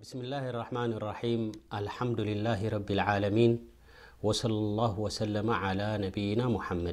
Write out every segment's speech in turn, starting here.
بسماه الرحمن الريم المدهرب العلمينوصى الله وسلم على نبينمحم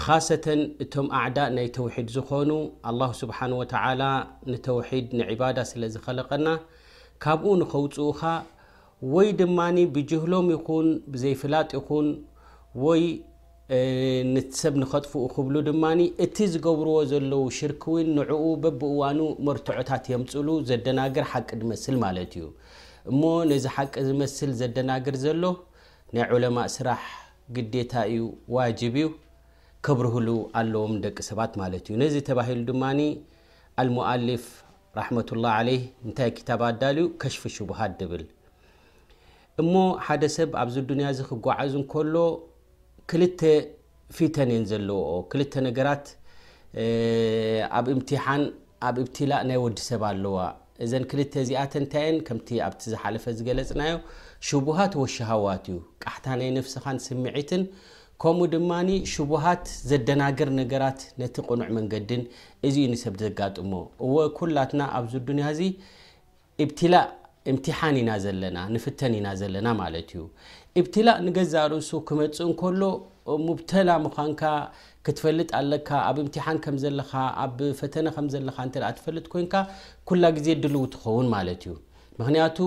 ኻሰተ እቶም ኣዕዳ ናይ ተውሒድ ዝኾኑ ኣላሁ ስብሓን ወተዓላ ንተውሒድ ንዕባዳ ስለ ዝኸለቀና ካብኡ ንኸውፅኡኻ ወይ ድማ ብጅህሎም ይኹን ብዘይፍላጥ ይኹን ወይ ንሰብ ንኸጥፍኡ ክብሉ ድማ እቲ ዝገብርዎ ዘለዉ ሽርክ እውን ንዕኡ በብእዋኑ መርትዖታት የምፅሉ ዘደናግር ሓቂ ድመስል ማለት እዩ እሞ ነዚ ሓቂ ዝመስል ዘደናግር ዘሎ ናይ ዑለማእ ስራሕ ግዴታ እዩ ዋጅብ እዩ ከብርህሉ ኣለዎም ንደቂ ሰባት ማለት እዩ ነዚ ተባሂሉ ድማ ኣልሙኣሊፍ ራሕመቱላ ዓለይህ እንታይ ክታብ ኣዳልዩ ከሽፊ ሽቡሃት ድብል እሞ ሓደ ሰብ ኣብዚ ዱንያ እዚ ክጓዓዝ እንከሎ ክልተ ፊተን እየን ዘለዎኦ ክልተ ነገራት ኣብ እምትሓን ኣብ እብትላእ ናይ ወዲ ሰብ ኣለዋ እዘን ክልተ እዚኣተን እንታይ እየን? ከምቲ ኣብቲ ዝሓለፈ ዝገለጽናዮ ሽቡሃት ወሽሃዋት እዩ። ቃሕታ ናይ ነፍስኻን ስምዒትን ከምኡ ድማ ሽቡሃት ዘደናግር ነገራት ነቲ ቅኑዕ መንገድን እዚ እዩ ንሰብ ዘጋጥሞ። እወ ኩላትና ኣብዚ ዱንያ እዚ ኢብትላእ እምትሓን ኢና ዘለና ንፍተን ኢና ዘለና ማለት እዩ። ኢብትላእ ንገዛእ ርእሱ ክመጽእ እንከሎ ሙብተላ ምዃንካ ክትፈልጥ ኣለካ ኣብ እምቲሓን ከም ዘለካ ኣብ ፈተነ ከም ዘለካ እንተ ትፈልጥ ኮንካ ኩላ ግዜ ድልው ትኸውን ማለት እዩ ምክንያቱ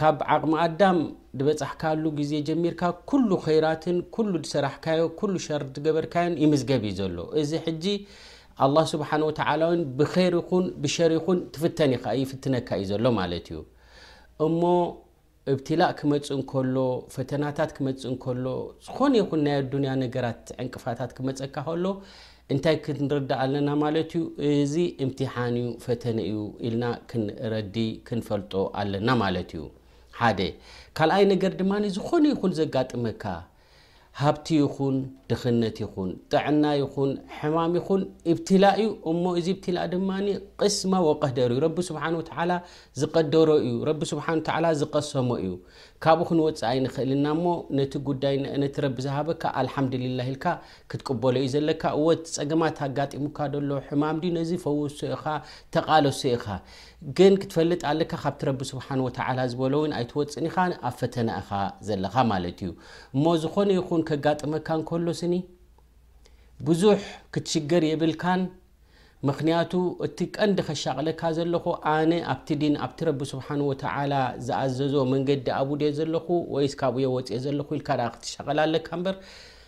ካብ ዓቅሚ ኣዳም ድበጻሕካሉ ግዜ ጀሚርካ ኩሉ ኸይራትን ኩሉ ድሰራሕካዮ ኩሉ ሸር ድገበርካዮን ይምዝገብ እዩ ዘሎ እዚ ሕጂ ኣላ ስብሓን ወተላ ውን ብኸይር ይኹን ብሸር ይኹን ትፍተን ይፍትነካ እዩ ዘሎ ማለት እዩ እሞ እብትላእ ክመጽእ እንከሎ፣ ፈተናታት ክመጽእ እንከሎ፣ ዝኾነ ይኹን ናይ ኣዱንያ ነገራት ዕንቅፋታት ክመጸካ ከሎ እንታይ ክንርዳእ ኣለና ማለት እዩ እዚ እምትሓን እዩ ፈተነ እዩ ኢልና ክንረዲ ክንፈልጦ ኣለና ማለት እዩ ሓደ ካልኣይ ነገር ድማ ዝኾነ ይኹን ዘጋጥመካ ሃብቲ ይኹን ድኽነት ይኹን፣ ጥዕና ይኹን ሕማም ይኹን ኢብትላእ እዩ። እሞ እዚ ኢብትላእ ድማ ቅስማ ወቀደር እዩ። ረቢ ስብሓን ወተዓላ ዝቀደሮ እዩ። ረቢ ስብሓን ወተዓላ ዝቀሰሞ እዩ። ካብኡ ክንወፅእ ኣይንኽእልና እሞ ነቲ ጉዳይ ነቲ ረቢ ዝሃበካ ኣልሓምድልላህ ኢልካ ክትቅበሎ እዩ ዘለካ። እወ ፀገማት ኣጋጢሙካ ደሎ ሕማም ድዩ ነዚ ፈውሶ ኢኻ ተቃለሶ ኢኻ። ግን ክትፈልጥ ኣለካ ካብቲ ረቢ ስብሓን ወተዓላ ዝበሎ እውን ኣይትወፅን ኢኻ ኣብ ፈተና ኢኻ ዘለኻ ማለት እዩ እሞ ዝኾነ ይኹን ከጋጥመካ እንከሎ ስኒ ብዙሕ ክትሽገር የብልካን ምክንያቱ እቲ ቀንዲ ከሻቕለካ ዘለኹ ኣነ ኣብቲ ዲን ኣብቲ ረቢ ስብሓን ወተዓላ ዝኣዘዞ መንገዲ ኣብኡ ድየ ዘለኹ ወይስ ካብኡየ ወፅየ ዘለኹ ኢልካ ዳኣ ክትሻቐል ኣለካ እምበር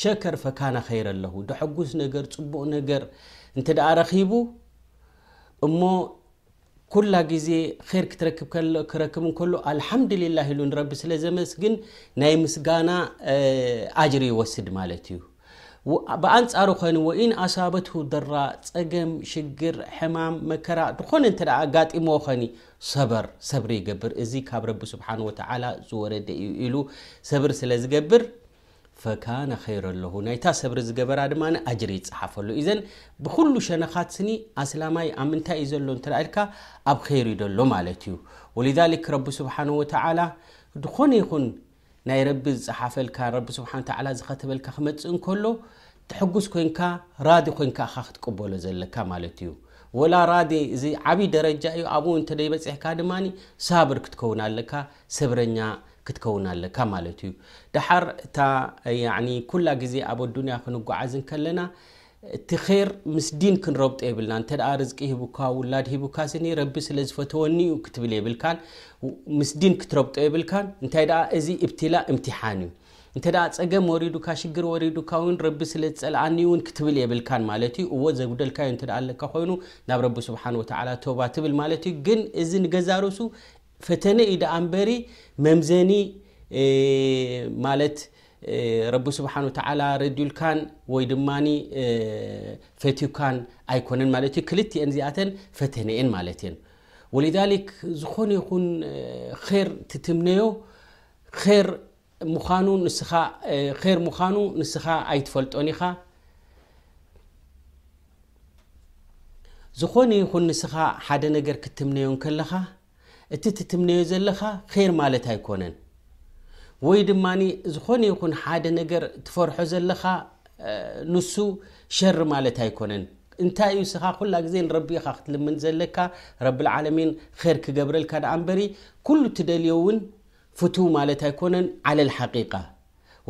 ሸከር ፈካና ከይረ ኣለኹ ደሐጉስ ነገር ፅቡቅ ነገር እንተ ረኪቡ እሞ ኩላ ግዜ ር ክትረክብክረክብ እንከሎ ኣልሓምድልላህ ኢሉ ንረቢ ስለ ዘመስግን ናይ ምስጋና ኣጅሪ ይወስድ ማለት እዩ ብኣንፃሩ ኸን ወኢን ኣሳበት ደራ ፀገም ሽግር ሕማም መከራ ዝኾነ እተ ኣጋጢሞዎ ኸኒ ሰበር ሰብሪ ይገብር እዚ ካብ ረቢ ስብሓን ወተላ ዝወረደ እዩ ኢሉ ሰብሪ ስለ ዝገብር ፈካነ ኸይረ ለሁ ናይታ ሰብሪ ዝገበራ ድማ ኣጅሪ ይጸሓፈሉ ኢዘን ብኩሉ ሸነኻት ስኒ ኣስላማይ ኣብ ምንታይ እዩ ዘሎ እንተ ኢልካ ኣብ ኸይር እዩ ዘሎ ማለት እዩ ወልዛሊክ ረቢ ስብሓን ወተዓላ ዝኾነ ይኹን ናይ ረቢ ዝጸሓፈልካ ረቢ ስብሓን ተዓላ ዝኸተበልካ ክመጽእ እንከሎ ትሕጉስ ኮንካ ራዲ ኮንካ እኻ ክትቅበሎ ዘለካ ማለት እዩ ወላ ራዲ እዚ ዓብይ ደረጃ እዩ ኣብኡ እንተደይበጺሕካ ድማ ሳብር ክትከውን ኣለካ ሰብረኛ ክትከውን ኣለካ ማለት እዩ ደሓር እታ ያኒ ኩላ ግዜ ኣብ ኣዱንያ ክንጓዓዝ እንከለና እቲ ኼር ምስ ዲን ክንረብጦ የብልና እንተ ርዝቂ ሂቡካ ውላድ ሂቡካ ስኒ ረቢ ስለ ዝፈተወኒ እዩ ክትብል የብልካን ምስ ዲን ክትረብጦ የብልካን እንታይ ደኣ እዚ እብትላ እምትሓን እዩ እንተ ፀገም ወሪዱካ ሽግር ወሪዱካ ውን ረቢ ስለ ዝፀልኣኒ እውን ክትብል የብልካን ማለት እዩ እዎ ዘጉደልካዮ እንተ ኣለካ ኮይኑ ናብ ረቢ ስብሓን ወተዓላ ቶባ ትብል ማለት እዩ ግን እዚ ንገዛ ርእሱ ፈተነ እዩ ደኣ እምበሪ መምዘኒ ማለት ረቢ ስብሓን ወተዓላ ረድዩልካን ወይ ድማ ፈትዩካን ኣይኮነን ማለት እዩ ክልትኤን እዚኣተን ፈተነ እየን ማለት እየን ወሊዛሊክ ዝኾነ ይኹን ር ትትምነዮ ር ምዃኑ ንስኻ ር ምዃኑ ንስኻ ኣይትፈልጦን ኢኻ ዝኾነ ይኹን ንስኻ ሓደ ነገር ክትምነዮ ከለኻ እቲ ትትምነዮ ዘለኻ ር ማለት ኣይኮነን ወይ ድማ ዝኾነ ይኹን ሓደ ነገር ትፈርሖ ዘለኻ ንሱ ሸሪ ማለት ኣይኮነን እንታይ እዩ ስኻ ኩላ ግዜ ንረቢ ኢኻ ክትልምን ዘለካ ረብዓለሚን ር ክገብረልካ ደኣ ንበሪ ኩሉ ትደልዮ እውን ፍትው ማለት ኣይኮነን ዓለል ሓቂቃ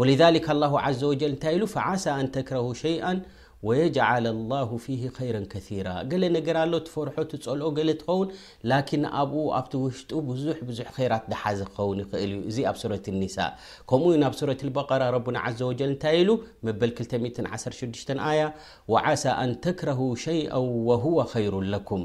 ወሊዛሊክ ኣላሁ ዓዘ ወጀል እንታይ ኢሉ ፈዓሳ ኣን ተክረሁ ሸይኣን ወየጅዓለ ላሁ ፊሂ ኸይረን ከሲራ ገለ ነገር ኣሎ ትፈርሖ ትፀልኦ ገለ ትኸውን ላኪን ኣብኡ ኣብቲ ውሽጡ ብዙሕ ብዙሕ ኸይራት ዝሓዘ ክኸውን ይኽእል እዩ እዚ ኣብ ሱረት ኒሳ ከምኡ እውን ኣብ ሱረት ልበቀራ ረቡና ዓዘ ወጀል እንታይ ኢሉ መበል ክልተ ሚእትን ዓሰርተ ሽዱሽተን ኣያ ወዓሳ ኣን ተክረሁ ሸይኣን ወሁወ ኸይሩን ለኩም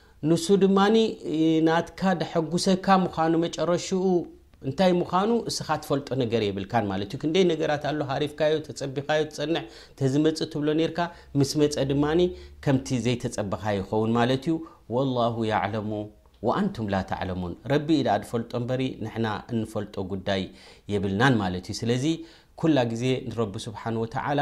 ንሱ ድማ ናትካ ደሐጉሰካ ምዃኑ መጨረሽኡ እንታይ ምዃኑ እስኻ ትፈልጦ ነገር የብልካን ማለት እዩ ክንደይ ነገራት ኣሎ ሃሪፍካዮ ተጸቢኻዮ ትጸንሕ ተዝመጽእ ትብሎ ነርካ ምስ መጸ ድማ ከምቲ ዘይተጸበኻ ይኸውን ማለት እዩ ወላሁ ያዕለሙ ወኣንቱም ላ ተዕለሙን ረቢ እዩ ደኣ ድፈልጦ እምበሪ ንሕና እንፈልጦ ጉዳይ የብልናን ማለት እዩ ስለዚ ኩላ ግዜ ንረቢ ስብሓን ወተዓላ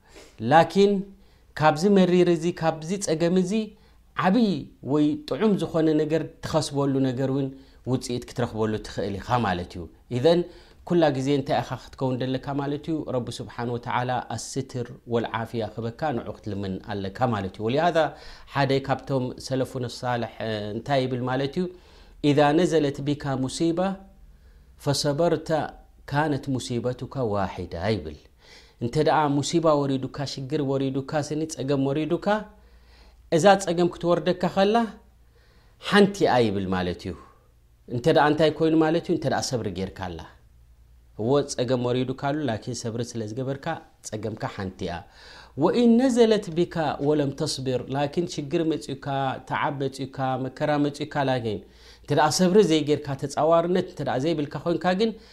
ላኪን ካብዚ መሪር እዚ ካብዚ ጸገም እዚ ዓቢ ወይ ጥዑም ዝኾነ ነገር ትኸስበሉ ነገር ውን ውጽኢት ክትረኽበሉ ትኽእል ኢኻ ማለት እዩ ኢዘን ኩላ ግዜ እንታይ ኢኻ ክትከውን ደለካ ማለት እዩ ረቢ ስብሓን ወተዓላ ኣስትር ወልዓፍያ ክበካ ንዑ ክትልምን ኣለካ ማለት እዩ ወሊሃዛ ሓደ ካብቶም ሰለፉን ሳልሕ እንታይ ይብል ማለት እዩ ኢዛ ነዘለት ቢካ ሙሲባ ፈሰበርተ ካነት ሙሲበቱካ ዋሒዳ ይብል እንተ ደኣ ሙሲባ ወሪዱካ፣ ሽግር ወሪዱካ፣ ስኒ ጸገም ወሪዱካ፣ እዛ ጸገም ክትወርደካ ከላ ሓንቲ እያ ይብል ማለት እዩ። እንተ ደኣ እንታይ ኮይኑ ማለት እዩ፣ እንተ ደኣ ሰብሪ ጌርካላ። እዎ ጸገም ወሪዱካ ኣሉ፣ ላኪን ሰብሪ ስለ ዝገበርካ ጸገምካ ሓንቲ እያ። ወኢን ነዘለት ቢካ ወለም ተስብር፣ ላኪን ሽግር መጺኡካ፣ ተዓብ መጺኡካ፣ መከራ መጺኡካ፣ ላኪን እንተ ደኣ ሰብሪ ዘይጌርካ፣ ተጻዋርነት እንተ ደኣ ዘይብልካ ኮይንካ ግን፣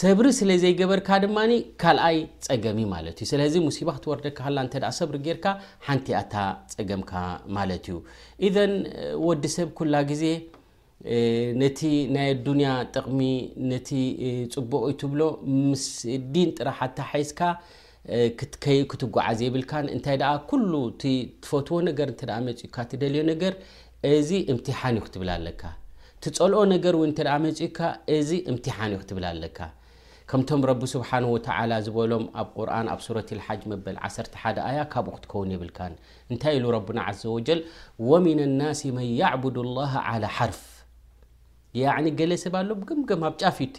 ሰብሪ ስለ ዘይገበርካ ድማ ካልኣይ ጸገም እዩ ማለት እዩ። ስለዚ ሙሲባ ክትወርደካ ከላ እንተ ሰብሪ ጌርካ ሓንቲ እያ እታ ጸገምካ ማለት እዩ። ኢዘን ወዲ ሰብ ኩላ ግዜ ነቲ ናይ ኣዱንያ ጥቕሚ ነቲ ጽቡቕ እዩ ትብሎ ምስ ዲን ጥራሕ ኣተሓሒዝካ ክትከይድ ክትጓዓዝ የብልካን እንታይ ደኣ ኩሉ እቲ ትፈትዎ ነገር እንተ ደኣ መጺኡካ ትደልዮ ነገር እዚ እምትሓን እዩ ክትብል ኣለካ ትጸልኦ ነገር እውን እንተ መጺኡካ እዚ እምትሓን እዩ ክትብል ኣለካ ከምቶም ረቢ ስብሓን ወተዓላ ዝበሎም ኣብ ቁርን ኣብ ሱረት ልሓጅ መበል ዓሰርተ ሓደ ኣያ ካብኡ ክትከውን የብልካን እንታይ ኢሉ ረቡና ዓዘ ወጀል ወሚን ናሲ መን ያዕቡዱ ላሃ ዓላ ሓርፍ ያዕኒ ገለ ሰብ ኣሎ ብገምገም ኣብ ጫፍ እዩ እቲ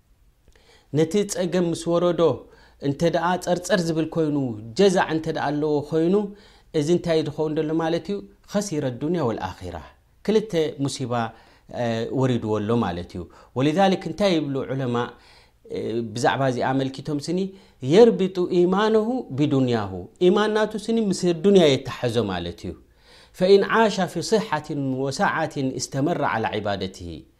ነቲ ጸገም ምስ ወረዶ እንተደኣ ጸርጸር ዝብል ኮይኑ ጀዛዕ እንተደኣ ኣለዎ ኮይኑ እዚ እንታይ ዝኸውን ደሎ ማለት እዩ ኸሲረ ኣዱንያ ወልኣኺራ ክልተ ሙሲባ ወሪድዎ ኣሎ ማለት እዩ ወሊዛሊክ እንታይ ይብሉ ዑለማእ ብዛዕባ እዚ ኣመልኪቶም ስኒ የርቢጡ ኢማነሁ ብዱንያሁ ኢማን ናቱ ስኒ ምስ ዱንያ የተሓዞ ማለት እዩ ፈኢን ዓሻ ፊ ስሓትን ወሰዓትን እስተመራ ዓላ ዒባደትሂ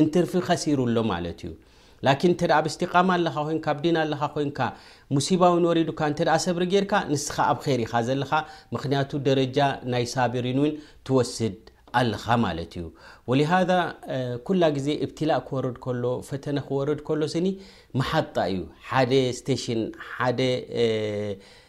እንትርፊ ከሲሩ ኣሎ ማለት እዩ ላኪን እንተ ኣብ እስቲቃማ ኣለኻ ኮንካ ኣብ ዲን ኣለኻ ኮንካ ሙሲባ ውን ወሪዱካ እንተ ሰብሪ ጌርካ ንስኻ ኣብ ኼር ኢኻ ዘለኻ ምክንያቱ ደረጃ ናይ ሳብሪን ውን ትወስድ ኣለኻ ማለት እዩ ወሊሃዛ ኩላ ግዜ እብትላእ ክወርድ ከሎ ፈተነ ክወርድ ከሎ ስኒ መሓጣ እዩ ሓደ ስቴሽን ሓደ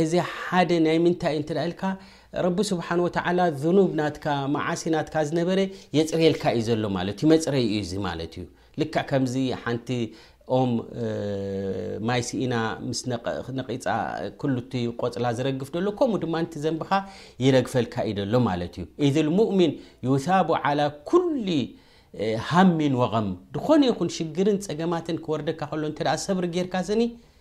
እዚ ሓደ ናይ ምንታይ እዩ እንተ ኢልካ ረቢ ስብሓን ወተዓላ ዝኑብ ናትካ መዓሲ ናትካ ዝነበረ የፅርየልካ እዩ ዘሎ ማለት እዩ መፅረይ እዩ እዚ ማለት እዩ ልክዕ ከምዚ ሓንቲ ኦም ማይ ስኢና ምስ ነቂፃ ኩሉ እቲ ቆፅላ ዝረግፍ ደሎ ከምኡ ድማ ንቲ ዘንብኻ ይረግፈልካ እዩ ደሎ ማለት እዩ ኢዝ ልሙእሚን ዩሳቡ ዓላ ኩሉ ሃሚን ወቐም ዝኾነ ይኹን ሽግርን ፀገማትን ክወርደካ ከሎ እንተ ሰብሪ ጌርካ ስኒ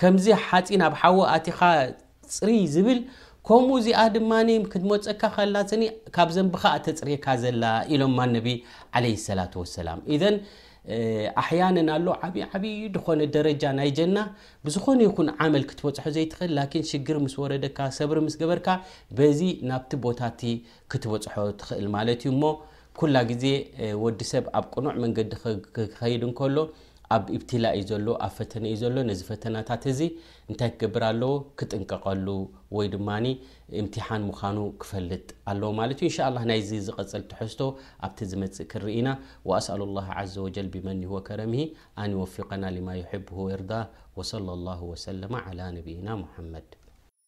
ከምዚ ሓጺን ኣብ ሓዊ ኣቲኻ ጽርይ ዝብል ከምኡ እዚኣ ድማ ክትመጸካ ከላ ስኒ ካብ ዘንብኻ እተጽርየካ ዘላ ኢሎማ ነቢ ዓለይሂ ሰላቱ ወሰላም ኢዘን ኣሕያንን ኣሎ ዓብዪ ዓብዪ ዝኾነ ደረጃ ናይ ጀና ብዝኾነ ይኹን ዓመል ክትበጽሖ ዘይትኽእል ላኪን ሽግር ምስ ወረደካ ሰብሪ ምስ ገበርካ በዚ ናብቲ ቦታ እቲ ክትበጽሖ ትኽእል ማለት እዩ እሞ ኩላ ግዜ ወዲ ሰብ ኣብ ቅኑዕ መንገዲ ክኸይድ እንከሎ ኣብ ኢብቲላ እዩ ዘሎ፣ ኣብ ፈተነ እዩ ዘሎ፣ ነዚ ፈተናታት እዚ እንታይ ክገብር ኣለዎ ክጥንቀቐሉ ወይ ድማ ኢምቲሓን ምዃኑ ክፈልጥ ኣለዎ ማለት እዩ። ኢንሻኣላህ ናይዚ ዝቐጽል ትሕዝቶ ኣብቲ ዝመጽእ ክንርኢ ኢና። ወኣስኣሉላህ ዓዘወጀል ቢመኒሂ ወከረሚሂ ኣን ይወፊቀና ሊማ ዩሒቡሁ ወየርዳህ ወሰለላሁ ወሰለመ ዓላ ነቢይና ሙሓመድ።